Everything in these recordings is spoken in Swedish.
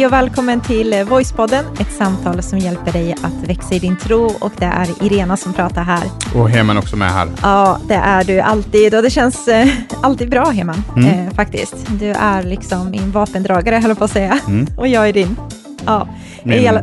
Hej och välkommen till Voicepodden, ett samtal som hjälper dig att växa i din tro och det är Irena som pratar här. Och Heman också med här. Ja, det är du alltid och det känns eh, alltid bra Heman, mm. eh, faktiskt. Du är liksom min vapendragare, höll på att säga, mm. och jag är din. Ja. Min... Hela...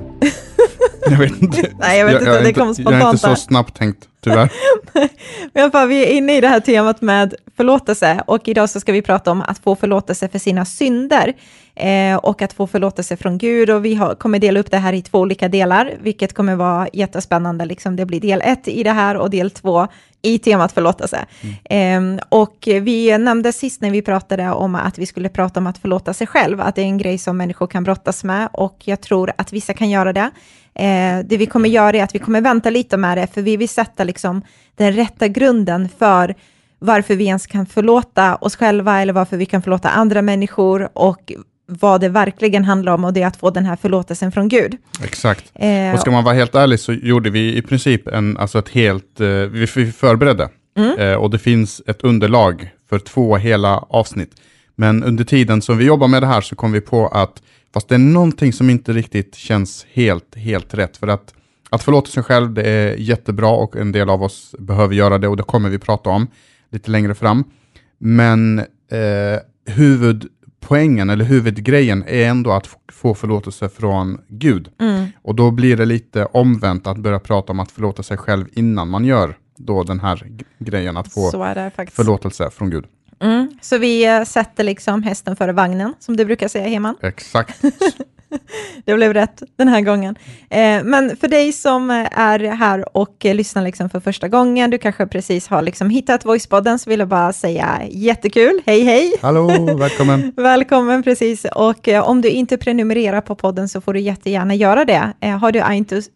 jag vet inte. Nej, jag vet inte, jag, det kom spontant. Jag är inte så snabbt tänkt, tyvärr. Men fall, vi är inne i det här temat med förlåtelse och idag så ska vi prata om att få förlåtelse för sina synder eh, och att få förlåtelse från Gud och vi har, kommer dela upp det här i två olika delar, vilket kommer vara jättespännande. Liksom det blir del ett i det här och del två i temat förlåtelse. Mm. Eh, och vi nämnde sist när vi pratade om att vi skulle prata om att förlåta sig själv, att det är en grej som människor kan brottas med och jag tror att vissa kan göra det. Eh, det vi kommer göra är att vi kommer vänta lite med det, för vi vill sätta liksom den rätta grunden för varför vi ens kan förlåta oss själva eller varför vi kan förlåta andra människor och vad det verkligen handlar om och det är att få den här förlåtelsen från Gud. Exakt. Eh, och ska man vara helt ärlig så gjorde vi i princip en, alltså ett helt, eh, vi förberedde mm. eh, och det finns ett underlag för två hela avsnitt. Men under tiden som vi jobbar med det här så kom vi på att fast det är någonting som inte riktigt känns helt, helt rätt. För att, att förlåta sig själv det är jättebra och en del av oss behöver göra det och det kommer vi prata om lite längre fram. Men eh, huvudpoängen eller huvudgrejen är ändå att få förlåtelse från Gud. Mm. Och då blir det lite omvänt att börja prata om att förlåta sig själv innan man gör då den här grejen att få förlåtelse från Gud. Mm. Så vi eh, sätter liksom hästen före vagnen, som du brukar säga hemma. Exakt. det blev rätt den här gången. Eh, men för dig som är här och lyssnar liksom för första gången, du kanske precis har liksom hittat Voicepodden, så vill jag bara säga jättekul, hej hej! Hallå, välkommen! välkommen, precis. Och eh, om du inte prenumererar på podden så får du jättegärna göra det. Eh, har du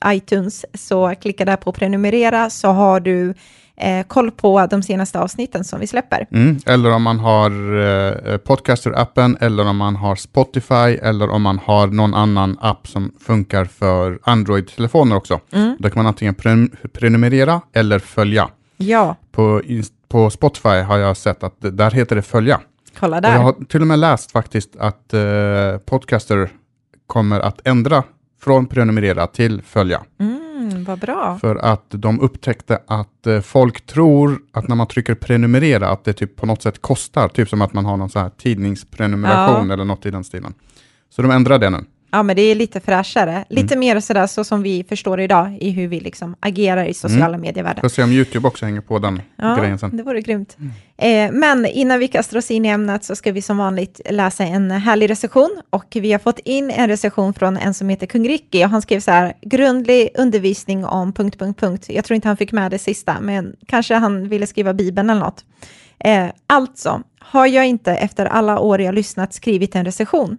iTunes, så klicka där på prenumerera, så har du eh, koll på de senaste avsnitten som vi släpper. Mm, eller om man har eh, Podcaster-appen, eller om man har Spotify, eller om man har någon annan app som funkar för Android-telefoner också. Mm. Då kan man antingen pre prenumerera eller följa. Ja. På, på Spotify har jag sett att där heter det följa. Kolla där. Och jag har till och med läst faktiskt att eh, Podcaster kommer att ändra från prenumerera till följa. Mm, vad bra. För att de upptäckte att eh, folk tror att när man trycker prenumerera att det typ på något sätt kostar, typ som att man har någon så här tidningsprenumeration ja. eller något i den stilen. Så de ändrar det nu. Ja, men det är lite fräschare. Lite mm. mer sådär så som vi förstår idag i hur vi liksom agerar i sociala mm. medievärlden. Får se om YouTube också hänger på den ja, grejen sen. det vore grymt. Mm. Eh, men innan vi kastar oss in i ämnet så ska vi som vanligt läsa en härlig recension. Och vi har fått in en recension från en som heter Kung Ricky och han skrev så här, grundlig undervisning om... punkt, punkt, punkt. Jag tror inte han fick med det sista, men kanske han ville skriva Bibeln eller något. Eh, alltså, har jag inte efter alla år jag lyssnat skrivit en recension?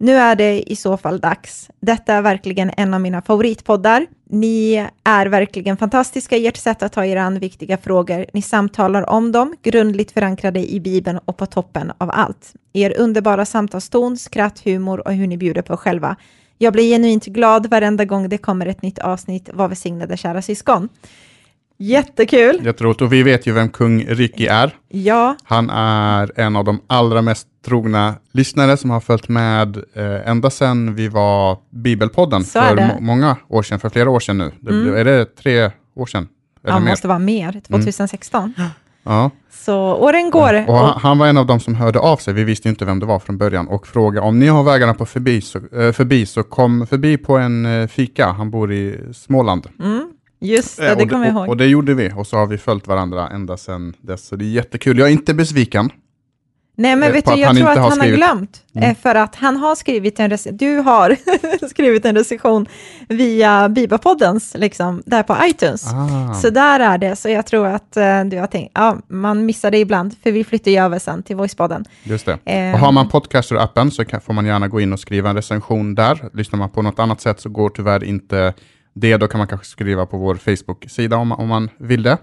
Nu är det i så fall dags. Detta är verkligen en av mina favoritpoddar. Ni är verkligen fantastiska i ert sätt att ta er an viktiga frågor. Ni samtalar om dem, grundligt förankrade i Bibeln och på toppen av allt. Er underbara samtalston, skratt, humor och hur ni bjuder på själva. Jag blir genuint glad varenda gång det kommer ett nytt avsnitt. Var välsignade kära syskon. Jättekul! Jätteroligt. Och vi vet ju vem kung Ricky är. Ja. Han är en av de allra mest trogna lyssnare som har följt med eh, ända sedan vi var Bibelpodden Så för många år sedan, för flera år sedan nu. Det, mm. Är det tre år sedan? Eller ja, det måste vara mer, 2016. Mm. Ja. Så åren går. Ja. Och han, han, var en av de som hörde av sig, vi visste inte vem det var från början, och frågade om ni har vägarna på förbi så, äh, förbi, så kom förbi på en äh, fika. Han bor i Småland. Mm. Just det, det kommer jag ihåg. Och, och det gjorde vi, och så har vi följt varandra ända sedan dess. Så det är jättekul. Jag är inte besviken. Nej, men eh, vet du, jag tror att han skrivit. har glömt, eh, mm. för att han har skrivit en recension, du har skrivit en recension via Bibapoddens, liksom, där på iTunes. Ah. Så där är det, så jag tror att uh, du har tänkt, ja, man missar det ibland, för vi flyttar ju över sen till Voicepodden. Just det. Uh, och har man Podcaster-appen så kan, får man gärna gå in och skriva en recension där. Lyssnar man på något annat sätt så går tyvärr inte det, då kan man kanske skriva på vår Facebook-sida om, om man vill det.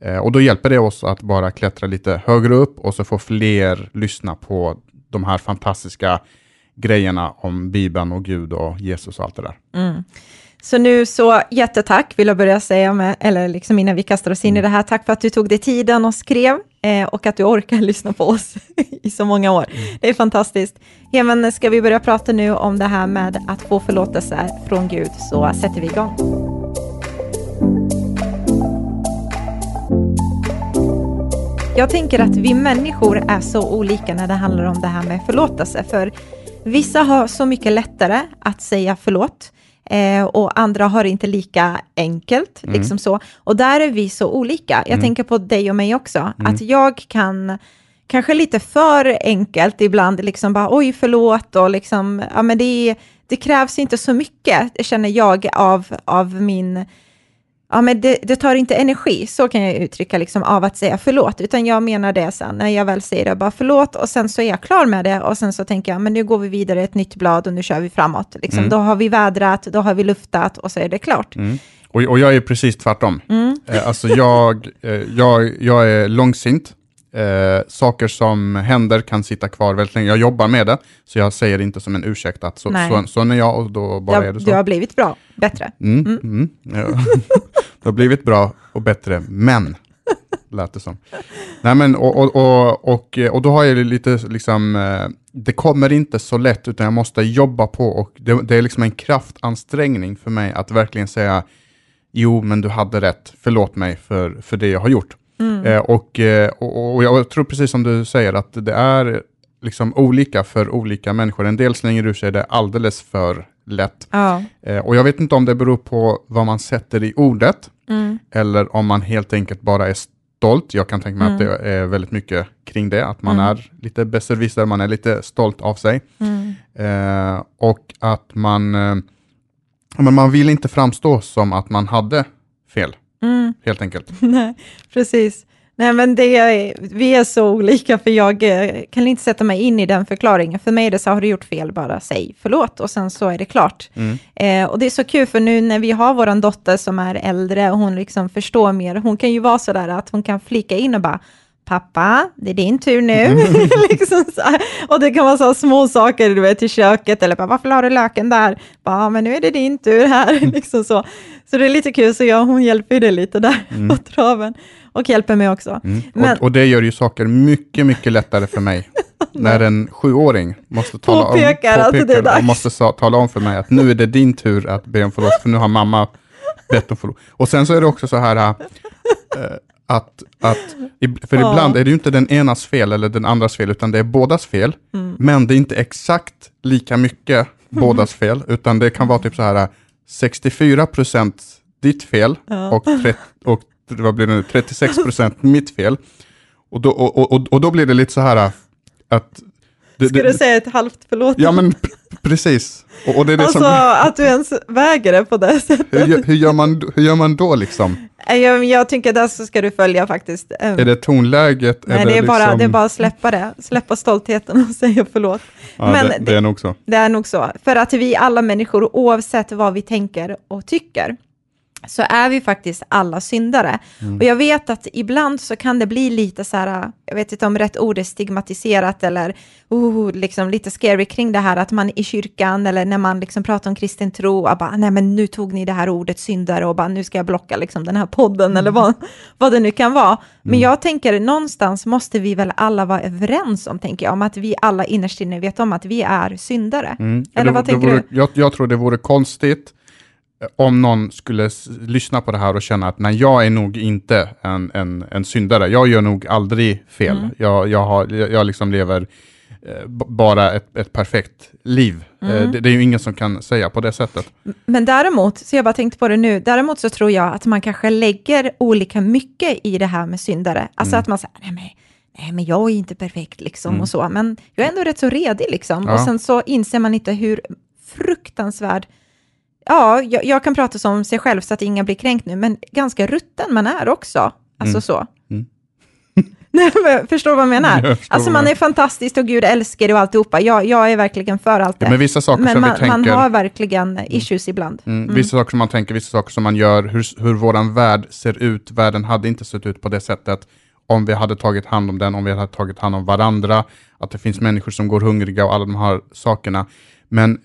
Eh, och då hjälper det oss att bara klättra lite högre upp och så får fler lyssna på de här fantastiska grejerna om Bibeln och Gud och Jesus och allt det där. Mm. Så nu så jättetack vill jag börja säga, med, eller liksom innan vi kastar oss in i det här, tack för att du tog dig tiden och skrev eh, och att du orkar lyssna på oss i så många år. Mm. Det är fantastiskt. Ja, men ska vi börja prata nu om det här med att få förlåtelse från Gud så sätter vi igång. Jag tänker att vi människor är så olika när det handlar om det här med förlåtelse, för vissa har så mycket lättare att säga förlåt eh, och andra har inte lika enkelt. Mm. Liksom så. Och där är vi så olika. Jag mm. tänker på dig och mig också, mm. att jag kan kanske lite för enkelt ibland, liksom bara oj förlåt och liksom, ja men det, det krävs inte så mycket, känner jag, av, av min ja, men det, det, tar inte energi, så kan jag uttrycka, liksom, av att säga förlåt, utan jag menar det sen, när jag väl säger det, bara förlåt, och sen så är jag klar med det, och sen så tänker jag, men nu går vi vidare ett nytt blad och nu kör vi framåt. Liksom. Mm. Då har vi vädrat, då har vi luftat och så är det klart. Mm. Och, och, jag är precis tvärtom. Mm. Eh, alltså jag, eh, jag, jag är långsint, Eh, saker som händer kan sitta kvar väldigt länge. Jag jobbar med det, så jag säger inte som en ursäkt att så, så, så är jag och då bara jag, är det så. Du har blivit bra, bättre. Mm, mm. Mm, ja. du har blivit bra och bättre, men, lät det som. Nej, men, och, och, och, och, och då har jag lite, liksom, eh, det kommer inte så lätt, utan jag måste jobba på och det, det är liksom en kraftansträngning för mig att verkligen säga, jo, men du hade rätt, förlåt mig för, för det jag har gjort. Mm. Eh, och, eh, och, och, jag tror precis som du säger att det är liksom olika för olika människor. En del slänger ur sig det alldeles för lätt. Ja. Eh, och jag vet inte om det beror på vad man sätter i ordet, mm. eller om man helt enkelt bara är stolt. Jag kan tänka mig mm. att det är väldigt mycket kring det, att man mm. är lite besserwisser, man är lite stolt av sig. Mm. Eh, och att man, eh, men man vill inte framstå som att man hade fel. Mm. Helt enkelt. Nej, precis. Nej, men det är, vi är så olika, för jag eh, kan inte sätta mig in i den förklaringen. För mig är det så, har du gjort fel, bara säg förlåt och sen så är det klart. Mm. Eh, och det är så kul, för nu när vi har vår dotter som är äldre och hon liksom förstår mer, hon kan ju vara så där att hon kan flika in och bara, pappa, det är din tur nu. Mm. liksom och det kan vara så små saker, du vet, i köket, eller bara, varför la du löken där? Bara, men nu är det din tur här. Liksom så. så det är lite kul, så jag, hon hjälper dig lite där mm. på traven. Och hjälper mig också. Mm. Men, och, och, det gör ju saker mycket, mycket lättare för mig. när en sjuåring måste tala påpekar om, påpekar och måste sa, tala om för mig att nu är det din tur att be om förlåt, för nu har mamma bett om förlåt. Och sen så är det också så här, äh, att, att för ja. ibland är det ju inte den enas fel eller den andras fel, utan det är bådas fel. Mm. Men det är inte exakt lika mycket bådas fel, utan det kan vara typ så här 64 procent ditt fel ja. och, 30, och vad blir det, 36 procent mitt fel. Och då, och, och, och då blir det lite så här att det, Ska det, du säga ett halvt förlåt? Ja, men precis. Och, och det är det alltså som... att du ens väger det på det sättet. Hur, hur, gör, man, hur gör man då liksom? Jag, jag tycker där så ska du följa faktiskt. Är det tonläget? Nej, det, det, är bara, liksom... det är bara att släppa det. Släppa stoltheten och säga förlåt. Ja, Men det, det, är nog så. Det är nog så. För att vi alla människor, oavsett vad vi tänker och tycker, så är vi faktiskt alla syndare. Mm. Och jag vet att ibland så kan det bli lite så här, jag vet inte om rätt ord är stigmatiserat eller oh, liksom lite scary kring det här att man i kyrkan eller när man liksom pratar om kristen tro, och bara, nej men nu tog ni det här ordet syndare och bara nu ska jag blocka liksom den här podden mm. eller vad, vad det nu kan vara. Men mm. jag tänker någonstans måste vi väl alla vara överens om, tänker jag, om att vi alla innerst inne vet om att vi är syndare. Mm. Eller vad tänker vore, du? Jag, jag tror det vore konstigt om någon skulle lyssna på det här och känna att nej, jag är nog inte en, en, en syndare. Jag gör nog aldrig fel. Mm. Jag, jag, har, jag liksom lever eh, bara ett, ett perfekt liv. Eh, mm. det, det, är ju ingen som kan säga på det sättet. Men däremot, så jag bara tänkte på det nu, däremot så tror jag att man kanske lägger olika mycket i det här med syndare. Alltså mm. att man säger, nej men, nej men jag är inte perfekt liksom mm. och så, men jag är ändå rätt så redig liksom. Ja. Och sen så inser man inte hur fruktansvärd ja, jag, jag, kan prata som sig själv så att ingen blir kränkt nu, men ganska rutten man är också. Alltså mm. så. Mm. Nej, förstår du vad jag menar? Jag alltså man är fantastisk och Gud älskar och alltihopa. Jag, jag är verkligen för allt det. Ja, men vissa saker men som man, vi tänker, man har verkligen mm. issues ibland. Mm. Mm. Vissa saker som man tänker, vissa saker som man gör, hur, hur våran värld ser ut. Världen hade inte sett ut på det sättet om vi hade tagit hand om den, om vi hade tagit hand om varandra, att det finns människor som går hungriga och alla de här sakerna. Men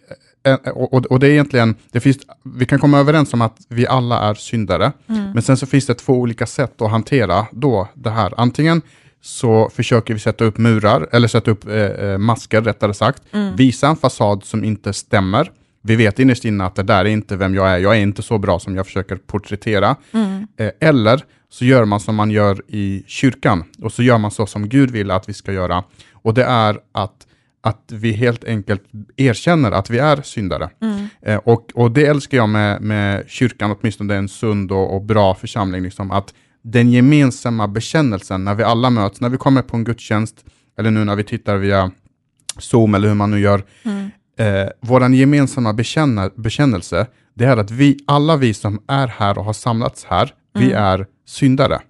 och, och, det är egentligen, det finns, vi kan komma överens om att vi alla är syndare, mm. men sen så finns det två olika sätt att hantera då det här. Antingen så försöker vi sätta upp murar, eller sätta upp eh, eh, masker rättare sagt, mm. visa en fasad som inte stämmer. Vi vet innerst inne att det där är inte vem jag är, jag är inte så bra som jag försöker porträttera. Mm. Eh, eller så gör man som man gör i kyrkan, och så gör man så som Gud vill att vi ska göra. Och det är att att vi helt enkelt erkänner att vi är syndare. Mm. Eh, och, och det älskar jag med, med kyrkan, åtminstone en sund och, och bra församling, liksom, att den gemensamma bekännelsen när vi alla möts, när vi kommer på en gudstjänst, eller nu när vi tittar via Zoom eller hur man nu gör, mm. eh, vår gemensamma bekännelse, det är att vi, alla vi som är här och har samlats här, mm. vi är syndare.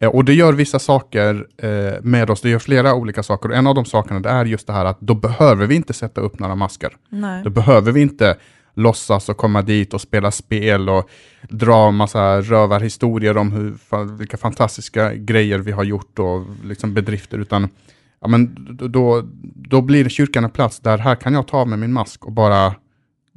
Eh, och det gör vissa saker eh, med oss, det gör flera olika saker. Och en av de sakerna är just det här att då behöver vi inte sätta upp några masker. Nej. Då behöver vi inte låtsas och komma dit och spela spel och dra massa rövarhistorier om hur, vilka fantastiska grejer vi har gjort och liksom bedrifter, utan ja, men då, då blir kyrkan en plats där här kan jag ta med min mask och bara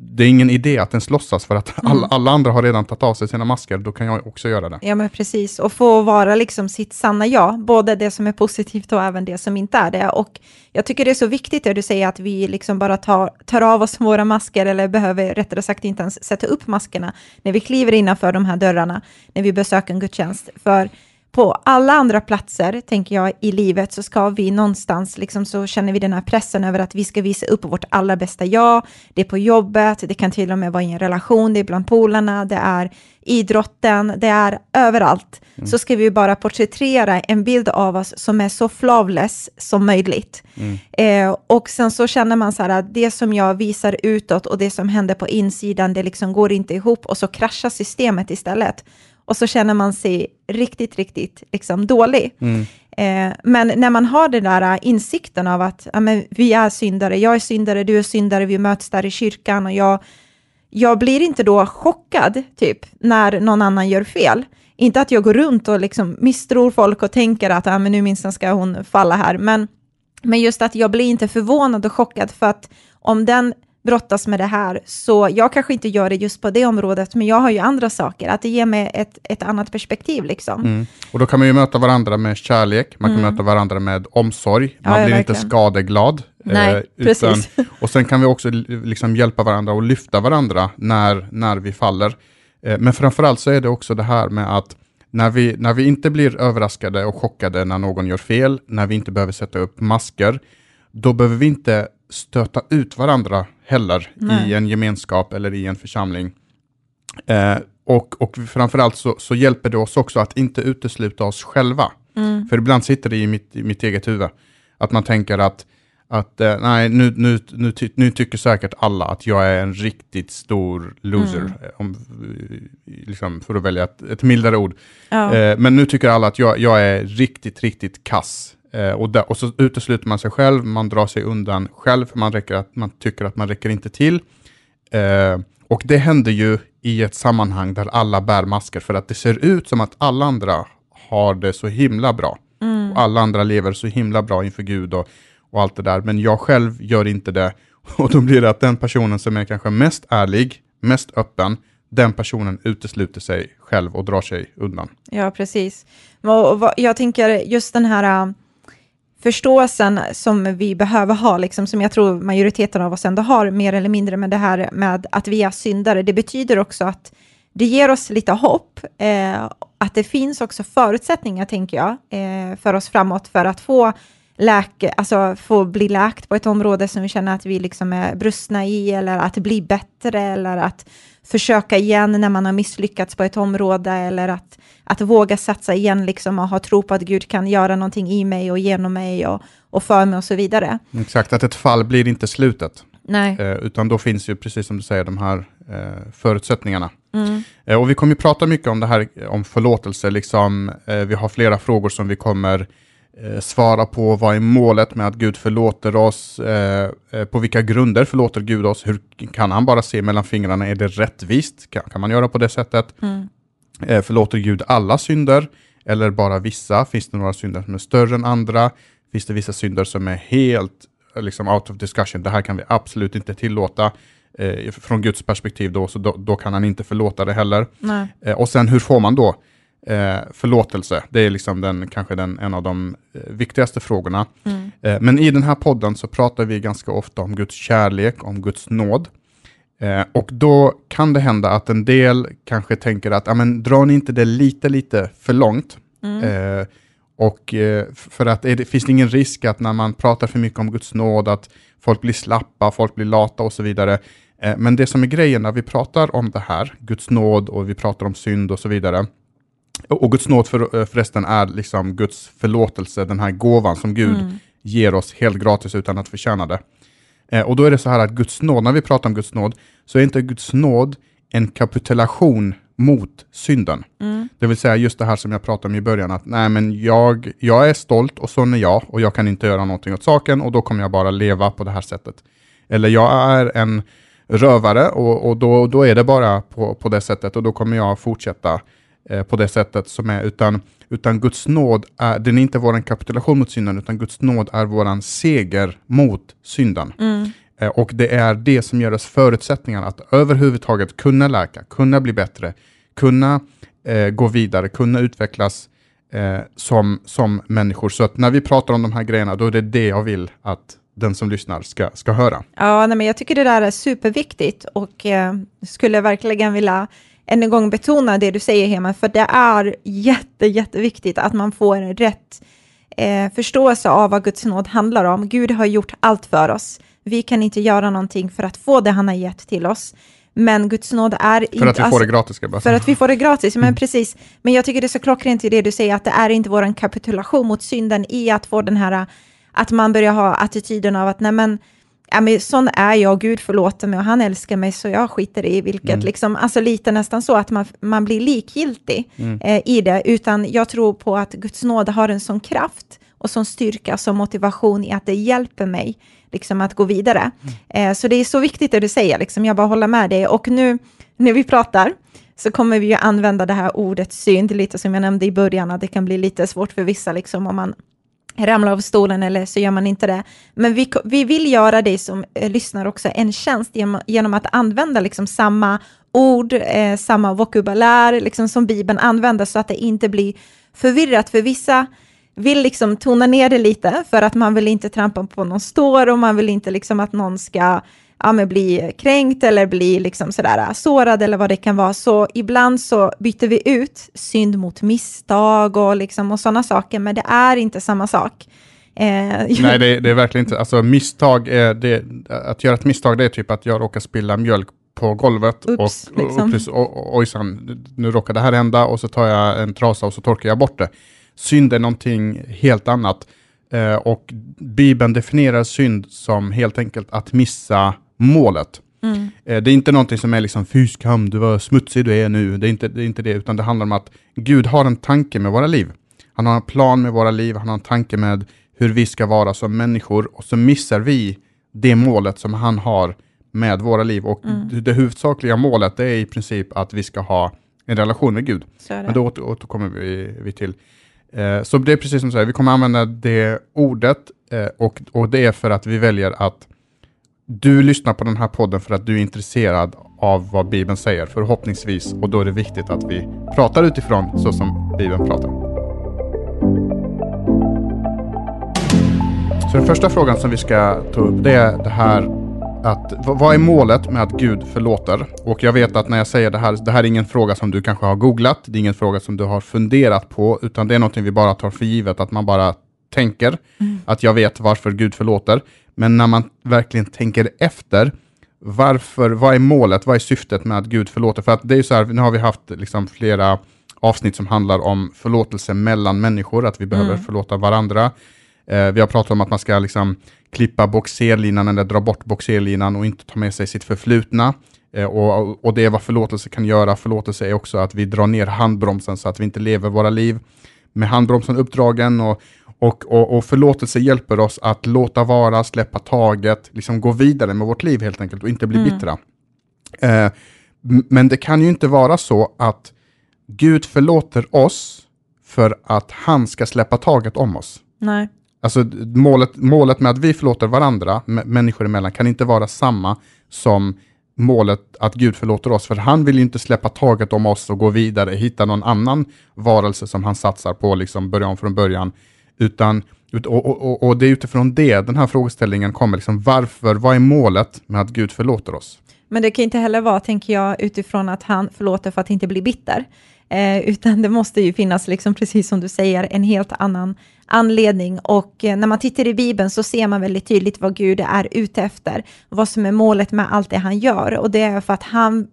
det är ingen idé att ens låtsas för att alla, mm. alla, andra har redan tagit av sig sina masker, då kan jag också göra det. Ja, men precis. Och få vara liksom sitt sanna jag, både det som är positivt och även det som inte är det. Och jag tycker det är så viktigt det du säger, att vi liksom bara tar, tar av oss våra masker, eller behöver rättare sagt inte ens sätta upp maskerna, när vi kliver innanför de här dörrarna, när vi besöker en gudstjänst. För på alla andra platser, tänker jag, i livet så ska vi någonstans, liksom så känner vi den här pressen över att vi ska visa upp vårt allra bästa jag. Det är på jobbet, det kan till och med vara i en relation, det är bland polarna, det är idrotten, det är överallt. Mm. Så ska vi bara porträttera en bild av oss som är så flawless som möjligt. Mm. Eh, och sen så känner man så här att det som jag visar utåt och det som händer på insidan, det liksom går inte ihop och så kraschar systemet istället och så känner man sig riktigt, riktigt liksom dålig. Mm. Eh, men när man har den där insikten av att ja, men vi är syndare, jag är syndare, du är syndare, vi möts där i kyrkan och jag, jag blir inte då chockad, typ, när någon annan gör fel. Inte att jag går runt och liksom misstror folk och tänker att ja, men nu minst ska hon falla här, men, men just att jag blir inte förvånad och chockad för att om den brottas med det här, så jag kanske inte gör det just på det området, men jag har ju andra saker, att det ger mig ett, ett annat perspektiv. Liksom. Mm. Och då kan man ju möta varandra med kärlek, man kan mm. möta varandra med omsorg, man ja, blir inte skadeglad. Nej, eh, utan, precis. Och sen kan vi också liksom hjälpa varandra och lyfta varandra när, när vi faller. Eh, men framförallt så är det också det här med att när vi, när vi inte blir överraskade och chockade när någon gör fel, när vi inte behöver sätta upp masker, då behöver vi inte stöta ut varandra heller Nej. i en gemenskap eller i en församling. Eh, och, och framförallt så, så hjälper det oss också att inte utesluta oss själva. Mm. För ibland sitter det i mitt, i mitt eget huvud. Att man tänker att, att eh, nej, nu, nu, nu, ty, nu tycker säkert alla att jag är en riktigt stor loser. Mm. Eh, om, liksom, för att välja ett, ett mildare ord. Ja. Eh, men nu tycker alla att jag, jag är riktigt, riktigt kass. Eh, och, där, och, så utesluter man sig själv, man drar sig undan själv, för man, räcker att, man tycker att man räcker inte till. Eh, och det händer ju i ett sammanhang där alla bär masker, för att det ser ut som att alla andra har det så himla bra. Mm. Och alla andra lever så himla bra inför Gud och, och allt det där, men jag själv gör inte det. Och då blir det att den personen som är kanske mest ärlig, mest öppen, den personen utesluter sig själv och drar sig undan. Ja, precis. Och jag tänker just den här förståelsen som vi behöver ha, liksom, som jag tror majoriteten av oss ändå har, mer eller mindre med det här med att vi är syndare, det betyder också att det ger oss lite hopp, eh, att det finns också förutsättningar, tänker jag, eh, för oss framåt för att få läk, alltså få bli läkt på ett område som vi känner att vi liksom är brustna i, eller att bli bättre, eller att försöka igen när man har misslyckats på ett område, eller att, att våga satsa igen liksom, och ha tro på att Gud kan göra någonting i mig och genom mig och, och för mig och så vidare. Exakt, att ett fall blir inte slutet. Nej. Eh, utan då finns ju, precis som du säger, de här eh, förutsättningarna. Mm. Eh, och vi kommer ju prata mycket om det här, om förlåtelse. Liksom, eh, vi har flera frågor som vi kommer eh, svara på vad är målet med att Gud förlåter oss? Eh, eh, på vilka grunder förlåter Gud oss? Hur kan han bara se mellan fingrarna? Är det rättvist? Kan, kan man göra på det sättet? Mm. Eh, förlåter Gud alla synder? Eller bara vissa? Finns det några synder som är större än andra? Finns det vissa synder som är helt liksom out of discussion? Det här kan vi absolut inte tillåta. eh, från Guds perspektiv då, så då, då, kan han inte förlåta det heller. Eh, och sen hur får man då eh, förlåtelse? Det är liksom den, kanske den, en av de eh, viktigaste frågorna. Mm. Eh, men i den här podden så pratar vi ganska ofta om Guds kärlek, om Guds nåd. Eh, och då kan det hända att en del kanske tänker att, ja men drar ni inte det lite, lite för långt? Mm. Och för att det finns ingen risk att när man pratar för mycket om Guds nåd, att folk blir slappa, folk blir lata och så vidare. Eh, men det som är grejen när vi pratar om det här, Guds nåd och vi pratar om synd och så vidare, och Guds nåd för, eh, förresten är liksom Guds förlåtelse, den här gåvan som Gud mm. ger oss helt gratis utan att förtjäna det. Eh, och då är det så här att Guds nåd, när vi pratar om Guds nåd, så är inte Guds nåd en kapitulation mot synden. Mm. Det vill säga just det här som jag pratade om i början, att nej men jag, jag är stolt och sån är jag och jag kan inte göra någonting åt saken och då kommer jag bara leva på det här sättet. Eller jag är en rövare och, och då, då är det bara på, på det sättet och då kommer jag fortsätta eh, på det sättet som är, utan, utan Guds nåd är, den är inte vår kapitulation mot synden, utan Guds nåd är vår seger mot synden. Mm. Eh, och det är det som ger oss förutsättningar att överhuvudtaget kunna läka, kunna bli bättre, kunna eh, gå vidare, kunna utvecklas eh, som, som människor. Så att när vi pratar om de här grejerna, då är det det jag vill att den som lyssnar ska, ska höra. Ja, nej, men jag tycker det där är superviktigt och eh, skulle verkligen vilja än en gång betona det du säger, Hema, för det är jätte, jätteviktigt att man får rätt eh, förståelse av vad Guds nåd handlar om. Gud har gjort allt för oss. Vi kan inte göra någonting för att få det han har gett till oss. Men Guds nåd är inte... För att vi får det gratis, ska jag bara För att vi får det gratis, men mm. precis. Men jag tycker det är så klockrent i det du säger, att det är inte vår kapitulation mot synden i att få den här, att man börjar ha attityden av att nej men, ja, men sån är jag, Gud förlåter mig och han älskar mig så jag skiter i vilket, mm. liksom, alltså lite nästan så att man, man blir likgiltig mm. eh, i det, utan jag tror på att Guds nåd har en sån kraft och sån styrka, som motivation i att det hjälper mig liksom, att gå vidare. Mm. Eh, så det är så viktigt det du säger, liksom, jag bara håller med dig. Och nu när vi pratar så kommer vi ju använda det här ordet synd, lite som jag nämnde i början, att det kan bli lite svårt för vissa liksom, om man ramla av stolen eller så gör man inte det. Men vi, vi vill göra dig som eh, lyssnar också en tjänst genom, genom att använda liksom samma ord, eh, samma vokabulär liksom som Bibeln använder så att det inte blir förvirrat. För vissa vill liksom tona ner det lite för att man vill inte trampa på någon står och man vill inte liksom att någon ska ja, men bli kränkt eller bli liksom sådär sårad eller vad det kan vara. Så ibland så byter vi ut synd mot misstag och, liksom, och sådana saker, men det är inte samma sak. Eh, Nej, det, det, är verkligen inte. Alltså misstag, är det, att göra ett misstag det är typ att jag råkar spilla mjölk på golvet Ups, och, liksom. och, och ojsan, nu råkar det här hända och så tar jag en trasa och så torkar jag bort det. Synd är någonting helt annat. Eh, och Bibeln definierar synd som helt enkelt att missa målet. Mm. Eh, det är inte någonting som är liksom, fy skam, du var smutsig du är nu. Det är, inte, det är inte det, utan det handlar om att Gud har en tanke med våra liv. Han har en plan med våra liv, han har en tanke med hur vi ska vara som människor och så missar vi det målet som han har med våra liv. Och mm. det huvudsakliga målet är i princip att vi ska ha en relation med Gud. Men då återkommer vi, vi till. Eh, så det är precis som du säger, vi kommer använda det ordet eh, och, och det är för att vi väljer att du lyssnar på den här podden för att du är intresserad av vad Bibeln säger, förhoppningsvis. Och då är det viktigt att vi pratar utifrån så som Bibeln pratar. Så den första frågan som vi ska ta upp det är det här att vad är målet med att Gud förlåter? Och jag vet att när jag säger det här, det här är ingen fråga som du kanske har googlat, det är ingen fråga som du har funderat på, utan det är någonting vi bara tar för givet, att man bara tänker mm. att jag vet varför Gud förlåter. Men när man verkligen tänker efter, varför, vad är målet, vad är syftet med att Gud förlåter? För att det är ju så här, nu har vi haft liksom flera avsnitt som handlar om förlåtelse mellan människor, att vi behöver mm. förlåta varandra. Eh, vi har pratat om att man ska liksom klippa boxerlinan eller dra bort boxerlinan och inte ta med sig sitt förflutna. Eh, och, och det är vad förlåtelse kan göra. Förlåtelse är också att vi drar ner handbromsen så att vi inte lever våra liv med handbromsen uppdragen och, och, och, och förlåtelse hjälper oss att låta vara, släppa taget, liksom gå vidare med vårt liv helt enkelt och inte bli mm. bittra. Eh, men det kan ju inte vara så att Gud förlåter oss för att han ska släppa taget om oss. Nej. Alltså målet, målet med att vi förlåter varandra, människor emellan, kan inte vara samma som målet att Gud förlåter oss, för han vill ju inte släppa taget om oss och gå vidare, hitta någon annan varelse som han satsar på, liksom börja om från början, utan och, och, och, och det är utifrån det den här frågeställningen kommer, liksom, varför, vad är målet med att Gud förlåter oss? Men det kan inte heller vara, tänker jag, utifrån att han förlåter för att inte bli bitter, eh, utan det måste ju finnas, liksom, precis som du säger, en helt annan anledning. Och eh, när man tittar i Bibeln så ser man väldigt tydligt vad Gud är ute efter, vad som är målet med allt det han gör. Och det är för att han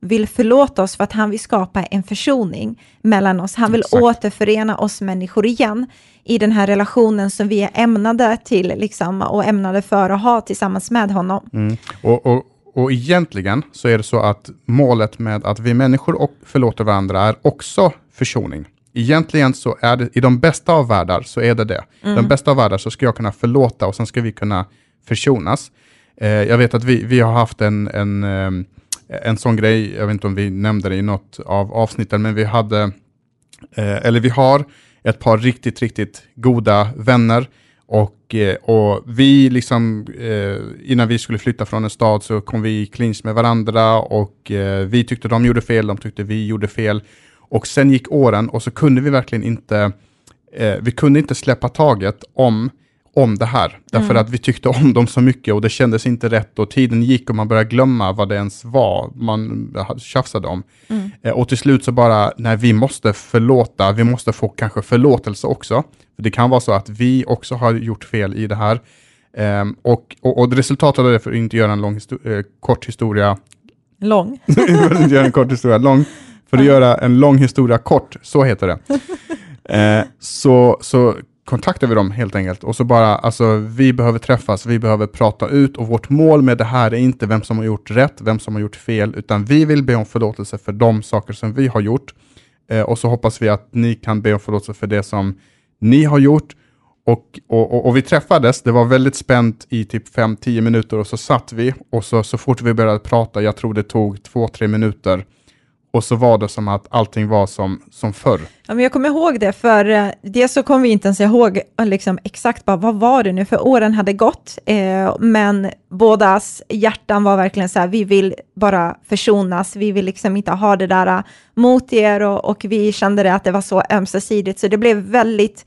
vill förlåta oss för att han vill skapa en försoning mellan oss. Han vill Exakt. återförena oss människor igen i den här relationen som vi är ämnade till liksom, och ämnade för att ha tillsammans med honom. Mm. Och, och, och egentligen så är det så att målet med att vi människor och förlåter varandra är också försoning. Egentligen så är det, i de bästa av världar så är det det. Mm. De bästa av världar så ska jag kunna förlåta och sen ska vi kunna försonas. Eh, jag vet att vi, vi har haft en, en, eh, Eh, en sån grej, jag vet inte om vi nämnde det i något av avsnitten, men vi hade, eh, eller vi har ett par riktigt, riktigt goda vänner och, eh, och vi liksom, eh, innan vi skulle flytta från en stad så kom vi i clinch med varandra och vi tyckte de gjorde fel, de tyckte vi gjorde fel. Och sen gick åren och så kunde vi verkligen inte, vi kunde inte släppa taget om om det här. Därför mm. att vi tyckte om dem så mycket och det kändes inte rätt och tiden gick och man började glömma vad det ens var man tjafsade om. Mm. och till slut så bara, nej vi måste förlåta, vi måste få kanske förlåtelse också. Det kan vara så att vi också har gjort fel i det här. Um, och, och, och, resultatet av det, för att inte göra en lång histor eh, kort historia... Lång? för att inte göra en kort historia lång. För att göra en lång historia kort, så heter det. Uh, så, så kontaktar vi dem helt enkelt. Och så bara, alltså vi behöver träffas, vi behöver prata ut. Och vårt mål med det här är inte vem som har gjort rätt, vem som har gjort fel, utan vi vill be om förlåtelse för de saker som vi har gjort. Eh, och så hoppas vi att ni kan be om förlåtelse för det som ni har gjort. Och, och, och, och vi träffades, det var väldigt spänt i typ 5-10 minuter. Och så satt vi. Och så, så fort vi började prata, jag tror det tog 2-3 minuter, och så var det som att allting var som, som förr. Ja, men jag kommer ihåg det, för eh, det så kommer vi inte ens ihåg eh, liksom, exakt bara, vad var det nu, för åren hade gått, eh, men bådas hjärtan var verkligen så här, vi vill bara försonas, vi vill liksom inte ha det där eh, mot er och, och vi kände det att det var så ömsesidigt, så det blev väldigt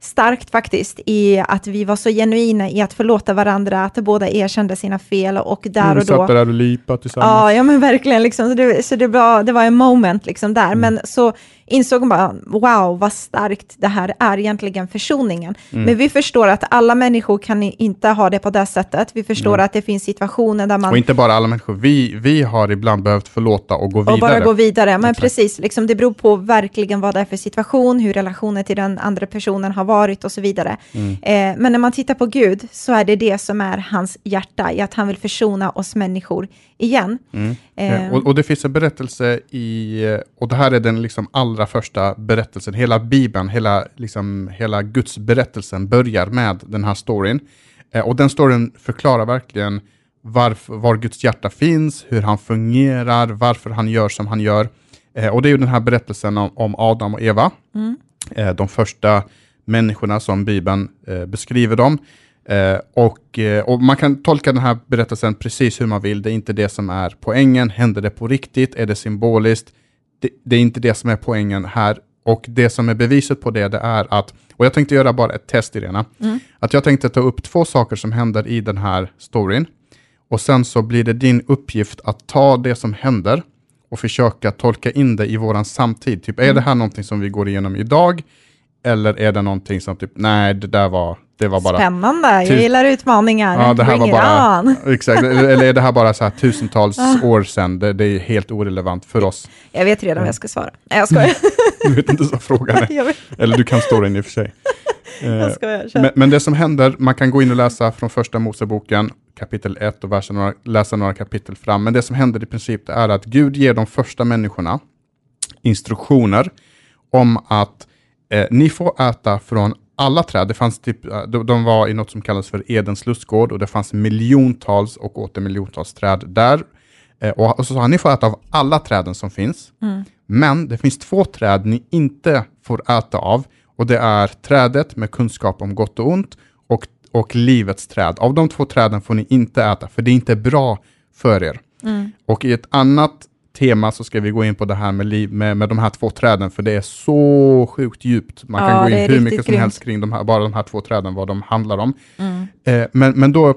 starkt faktiskt i att vi var så genuina i att förlåta varandra, att båda erkände sina fel och där mm, och då... satt där och lipade tillsammans. Ja, ja men verkligen, liksom, så, det, så det, var, det var en moment liksom där, mm. men så insåg man bara, wow, vad starkt det här är egentligen försoningen. Mm. Men vi förstår att alla människor kan inte ha det på det sättet. Vi förstår mm. att det finns situationer där man... Och inte bara alla människor, vi, vi har ibland behövt förlåta och gå vidare. Och bara gå vidare, men Exakt. precis, liksom, det beror på verkligen vad det är för situation, hur relationen till den andra personen har varit och så vidare. Mm. Eh, men när man tittar på Gud så är det det som är hans hjärta, i att han vill försona oss människor igen. Mm. Eh. Och, och, det finns en berättelse i, och det här är den liksom allra första berättelsen, hela Bibeln, hela, liksom, hela Guds berättelsen börjar med den här storyn. Eh, och den storyn förklarar verkligen varför, var Guds hjärta finns, hur han fungerar, varför han gör som han gör. Eh, och det är ju den här berättelsen om, om Adam och Eva, mm. eh, de första människorna som Bibeln eh, beskriver dem. Eh, och, eh, och, man kan tolka den här berättelsen precis hur man vill, det är inte det som är poängen. Händer det på riktigt? Är det symboliskt? Det, det, är inte det som är poängen här. Och det som är beviset på det, det är att, och jag tänkte göra bara ett test Irena, mm. att jag tänkte ta upp två saker som händer i den här storyn. Och sen så blir det din uppgift att ta det som händer och försöka tolka in det i våran samtid. Typ, mm. är det här någonting som vi går igenom idag? Eller är det någonting som typ, nej, det där var, det var bara... Spännande, jag gillar utmaningar. Ja, det här var bara, exakt, eller är det här bara så här tusentals ah. år sedan? Det, det, är helt orelevant för oss. Jag vet redan vad jag ska svara. Nej, jag skojar. du vet inte så frågan är. Eller du kan stå den i och för sig. jag skojar, men, men, det som händer, man kan gå in och läsa från första Moseboken, kapitel 1 och några, läsa några kapitel fram. Men det som händer i princip är att Gud ger de första människorna instruktioner om att eh, ni får äta från alla träd. Det fanns typ, eh, de, var i något som kallas för Edens lustgård och det fanns miljontals och åter miljontals träd där. Eh, och, och, så sa han, ni får äta av alla träden som finns. Mm. Men det finns två träd ni inte får äta av och det är trädet med kunskap om gott och ont och, och livets träd. Av de två träden får ni inte äta, för det är inte bra för er. Mm. Och i ett annat tema så ska vi gå in på det här med, liv, med, med de här två träden, för det är så sjukt djupt. Man ja, kan gå in hur mycket som grymt. helst kring de här, bara de här två träden, vad de handlar om. Mm. Eh, men, men då,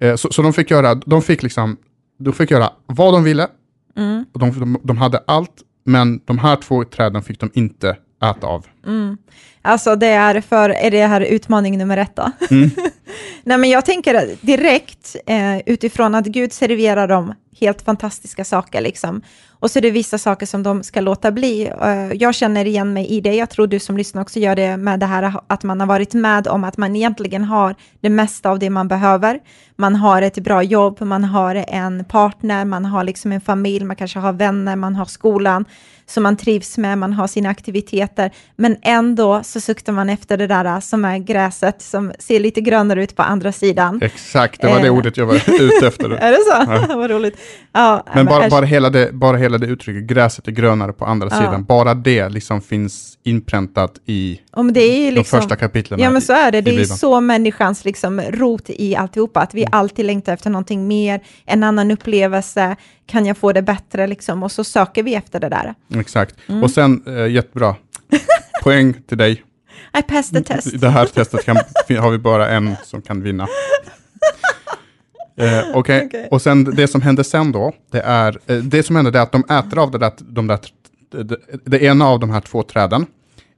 eh, så, så de fick göra, de fick liksom, de fick göra vad de ville, mm. och de, de, de hade allt, men de här två träden fick de inte äta av. Mm. Alltså det är för, är det här utmaning nummer ett då? Mm. Nej men jag tänker direkt eh, utifrån att Gud serverar dem helt fantastiska saker liksom. Och så är det vissa saker som de ska låta bli. Uh, jag känner igen mig i det. Jag tror du som lyssnar också gör det med det här att man har varit med om att man egentligen har det mesta av det man behöver. Man har ett bra jobb, man har en partner, man har liksom en familj, man kanske har vänner, man har skolan som man trivs med, man har sina aktiviteter, men ändå så suktar man efter det där som är gräset som ser lite grönare ut på andra sidan. Exakt, det var det eh. ordet jag var ute efter. är det så? Ja. Vad roligt. Ja, men bara, bara, hela det, bara hela det uttrycket, gräset är grönare på andra ja. sidan, bara det liksom finns inpräntat i Om det är liksom, de första kapitlen. Ja, men så är det. Det är så människans liksom rot i alltihopa, att vi mm. alltid längtar efter någonting mer, en annan upplevelse, kan jag få det bättre liksom? Och så söker vi efter det där. Exakt. Mm. Och sen, eh, jättebra, poäng till dig. I passed the test. I det här testet kan, har vi bara en som kan vinna. Eh, okay. okay. och sen det som händer sen då, det är, eh, det som händer är att de äter av det där, de där, det, det ena av de här två träden,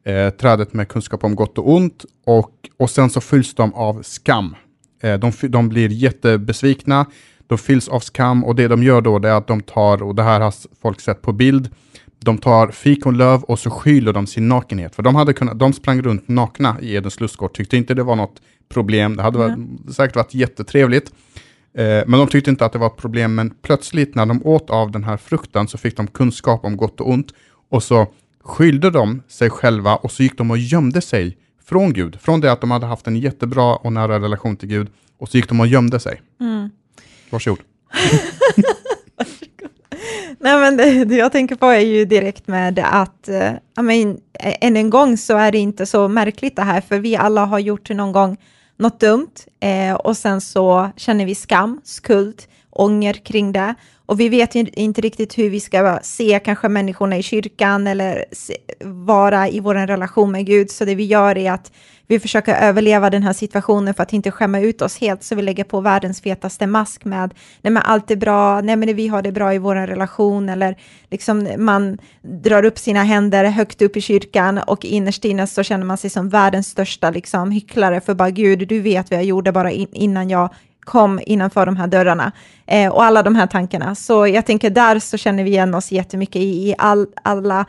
eh, trädet med kunskap om gott och ont, och, och sen så fylls de av skam. Eh, de, de blir jättebesvikna, de fylls av skam och det de gör då det är att de tar, och det här har folk sett på bild, de tar fikonlöv och så skyller de sin nakenhet. För de, hade kunnat, de sprang runt nakna i Edens lustgård, tyckte inte det var något problem. Det hade varit, säkert varit jättetrevligt. Eh, men de tyckte inte att det var ett problem. Men plötsligt när de åt av den här frukten så fick de kunskap om gott och ont. Och så skyllde de sig själva och så gick de och gömde sig från Gud. Från det att de hade haft en jättebra och nära relation till Gud. Och så gick de och gömde sig. Mm. Varsågod. Nej, men det, det, jag tänker på är ju direkt med att, äh, men, eh, än en gång så är det inte så märkligt det här, för vi alla har gjort någon gång något dumt eh, och sen så känner vi skam, skuld, ånger kring det. Och vi vet inte riktigt hur vi ska se kanske människorna i kyrkan eller se, vara i vår relation med Gud. Så det vi gör är att vi försöker överleva den här situationen för att inte skämma ut oss helt, så vi lägger på världens fetaste mask med nej men allt är bra, nej men vi har det bra i vår relation, eller liksom man drar upp sina händer högt upp i kyrkan och innerst inne så känner man sig som världens största liksom hycklare för bara Gud, du vet vad jag gjorde bara in, innan jag kom innanför de här dörrarna. Eh, och alla de här tankarna. Så jag tänker där så känner vi igen oss jättemycket i, i all, alla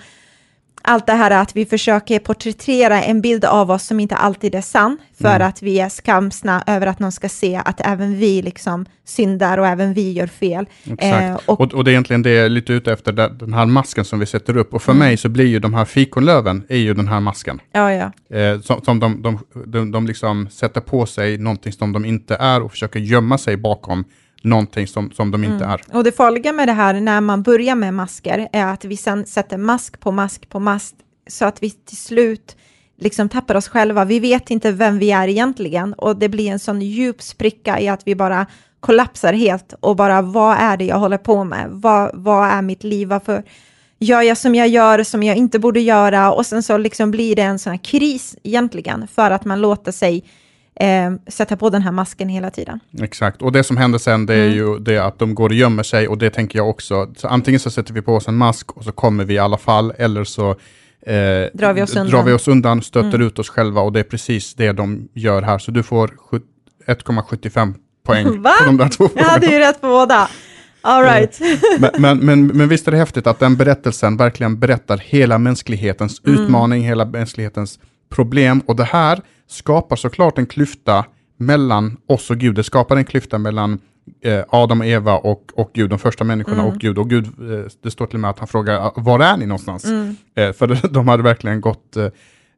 allt det här att vi försöker porträttera en bild av oss som inte alltid är sann, för mm. att vi är skamsna över att någon ska se att även vi liksom syndar och även vi gör fel. Eh, och, och, och, det är egentligen det jag är lite ute efter, den här masken som vi sätter upp. Och för mm. mig så blir ju de här fikonlöven, är ju den här masken. Ja, ja. Eh, som, som de, de, de, de liksom sätter på sig någonting som de inte är och försöker gömma sig bakom någonting som, som de inte mm. är. Och det farliga med det här när man börjar med masker är att vi sen sätter mask på mask på mask så att vi till slut liksom tappar oss själva. Vi vet inte vem vi är egentligen och det blir en sån djup spricka i att vi bara kollapsar helt och bara vad är det jag håller på med? Vad, vad är mitt liv? Varför gör jag som jag gör som jag inte borde göra? Och sen så liksom blir det en sån här kris egentligen för att man låter sig eh, sätta på den här masken hela tiden. Exakt, och det som händer sen det är mm. ju det att de går och gömmer sig och det tänker jag också. Så antingen så sätter vi på oss en mask och så kommer vi i alla fall eller så eh, drar, vi oss undan. drar vi oss undan, stöter mm. ut oss själva och det är precis det de gör här. Så du får 1,75 poäng Va? på de där två Jag hade ju rätt på båda. All right. men, men, men, men, visst är det häftigt att den berättelsen verkligen berättar hela mänsklighetens mm. utmaning, hela mänsklighetens problem och det här skapar såklart en klyfta mellan oss och Gud. Det skapar en klyfta mellan eh, Adam och Eva och, och Gud, de första människorna mm. och Gud. Och Gud, eh, det står till och med att han frågar, ah, var är ni någonstans? Mm. Eh, för de hade verkligen gått, eh,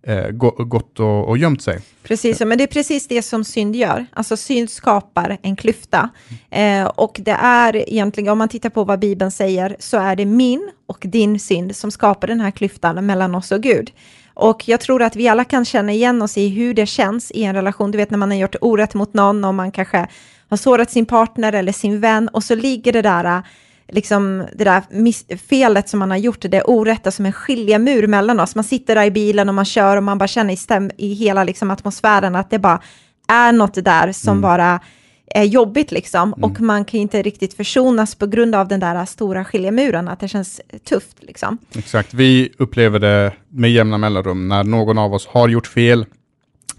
eh, gått och, och gömt sig. Precis, men det är precis det som synd gör. Alltså synd skapar en klyfta. Eh, och det är egentligen, om man tittar på vad Bibeln säger, så är det min och din synd som skapar den här klyftan mellan oss och Gud. Och jag tror att vi alla kan känna igen oss i hur det känns i en relation. Du vet när man har gjort orätt mot någon och man kanske har sårat sin partner eller sin vän och så ligger det där liksom det där felet som man har gjort, det orätta som en skiljemur mellan oss. Man sitter där i bilen och man kör och man bara känner i, stäm, i hela liksom atmosfären att det bara är något där som mm. bara är jobbigt liksom. Mm. Och man kan inte riktigt försonas på grund av den där stora skiljemuren, att det känns tufft liksom. Exakt, vi upplever det med jämna mellanrum när någon av oss har gjort fel,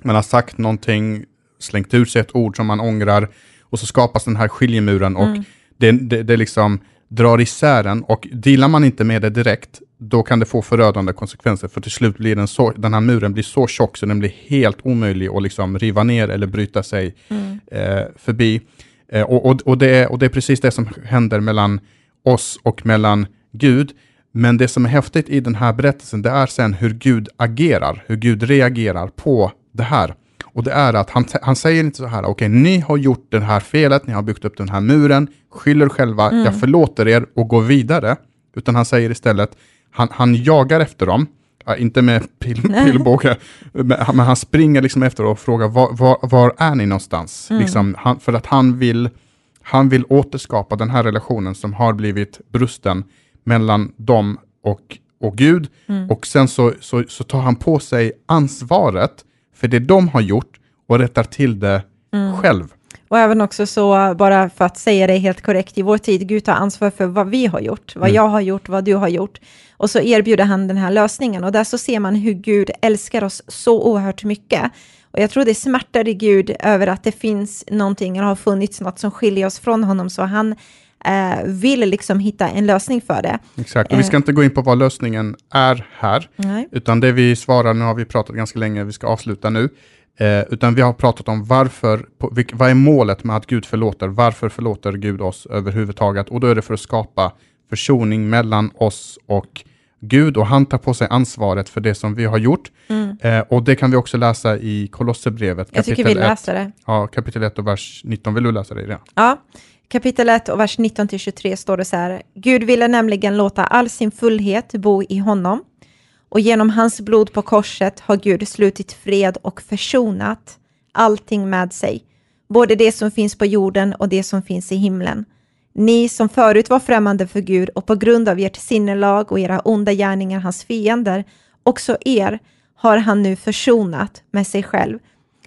man har sagt någonting, slängt ut sig ett ord som man ångrar och så skapas den här skiljemuren och mm. det, det, det liksom drar isär den och dealar man inte med det direkt, då kan det få förödande konsekvenser. För till slut blir den, så, den här muren blir så tjock så den blir helt omöjlig att liksom riva ner eller bryta sig mm. eh, förbi. Eh, och, och, och, det är, och det är precis det som händer mellan oss och mellan Gud. Men det som är häftigt i den här berättelsen, det är sen hur Gud agerar, hur Gud reagerar på det här. Och det är att han, han säger inte så här, okej, okay, ni har gjort det här felet, ni har byggt upp den här muren, skyller själva, mm. jag förlåter er och går vidare. Utan han säger istället, han, han jagar efter dem, inte med pil, pilbåge, men han springer liksom efter och frågar, var, var, var är ni någonstans? Mm. Liksom, han, för att han vill, han vill återskapa den här relationen som har blivit brusten mellan dem och, och Gud. Mm. Och sen så, så, så tar han på sig ansvaret för det de har gjort och rättar till det mm. själv. Och även också så, bara för att säga det helt korrekt, i vår tid, Gud tar ansvar för vad vi har gjort, vad mm. jag har gjort, vad du har gjort. Och så erbjuder han den här lösningen och där så ser man hur Gud älskar oss så oerhört mycket. Och jag tror det smärtar i Gud över att det finns någonting, eller har funnits något som skiljer oss från honom, så han eh, vill liksom hitta en lösning för det. Exakt, och vi ska eh. inte gå in på vad lösningen är här, Nej. utan det vi svarar, nu har vi pratat ganska länge, vi ska avsluta nu, eh, utan vi har pratat om varför, på, vilk, vad är målet med att Gud förlåter, varför förlåter Gud oss överhuvudtaget, och då är det för att skapa försoning mellan oss och Gud och han tar på sig ansvaret för det som vi har gjort. Mm. Eh, och det kan vi också läsa i Kolosserbrevet. Jag tycker vi läser det. Ja, kapitel 1 och vers 19. Vill du läsa det? Redan? Ja, kapitel 1 och vers 19-23 står det så här. Gud ville nämligen låta all sin fullhet bo i honom och genom hans blod på korset har Gud slutit fred och försonat allting med sig, både det som finns på jorden och det som finns i himlen. Ni som förut var främmande för Gud och på grund av ert sinnelag och era onda gärningar hans fiender, också er har han nu försonat med sig själv,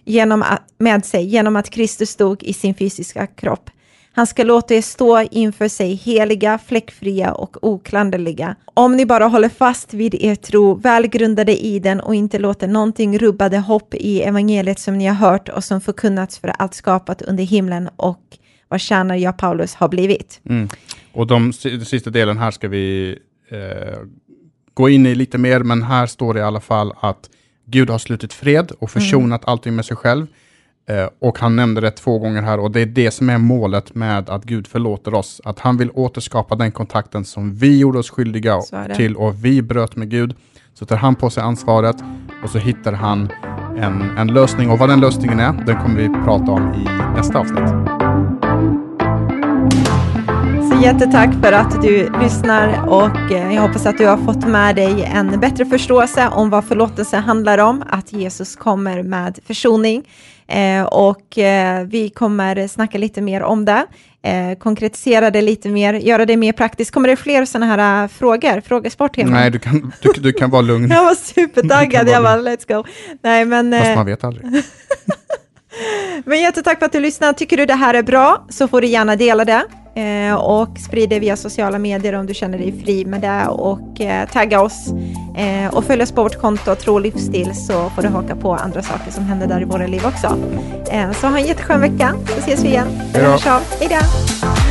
genom att, med sig genom att Kristus stod i sin fysiska kropp. Han ska låta er stå inför sig heliga, fläckfria och oklanderliga. Om ni bara håller fast vid er tro, välgrundade i den och inte låter någonting rubba det hopp i evangeliet som ni har hört och som förkunnats för allt skapat under himlen och vad tjänare jag Paulus har blivit. Mm. Och de, den sista delen här ska vi eh, gå in i lite mer, men här står det i alla fall att Gud har slutit fred och försonat mm. allting med sig själv. Eh, och han nämnde det två gånger här och det är det som är målet med att Gud förlåter oss. Att han vill återskapa den kontakten som vi gjorde oss skyldiga till och vi bröt med Gud. Så tar han på sig ansvaret och så hittar han en, en lösning. Och vad den lösningen är, den kommer vi prata om i nästa avsnitt. Jättetack för att du lyssnar och eh, jag hoppas att du har fått med dig en bättre förståelse om vad förlåtelse handlar om, att Jesus kommer med försoning. Eh, och eh, vi kommer snacka lite mer om det, konkretisera det lite mer, göra det mer praktiskt. Kommer det fler sådana här frågor, frågesport? Nej, du kan, du, du kan vara lugn. jag var supertaggad, jag bara let's go. Nej, men, Fast man vet aldrig. Men jättetack för att du lyssnade. Tycker du det här är bra så får du gärna dela det eh, och sprida det via sociala medier om du känner dig fri med det och eh, tagga oss eh, och följ oss på vårt konto Tro Livsstil så får du haka på andra saker som händer där i våra liv också. Eh, så ha en jätteskön vecka så ses vi igen. Hej då!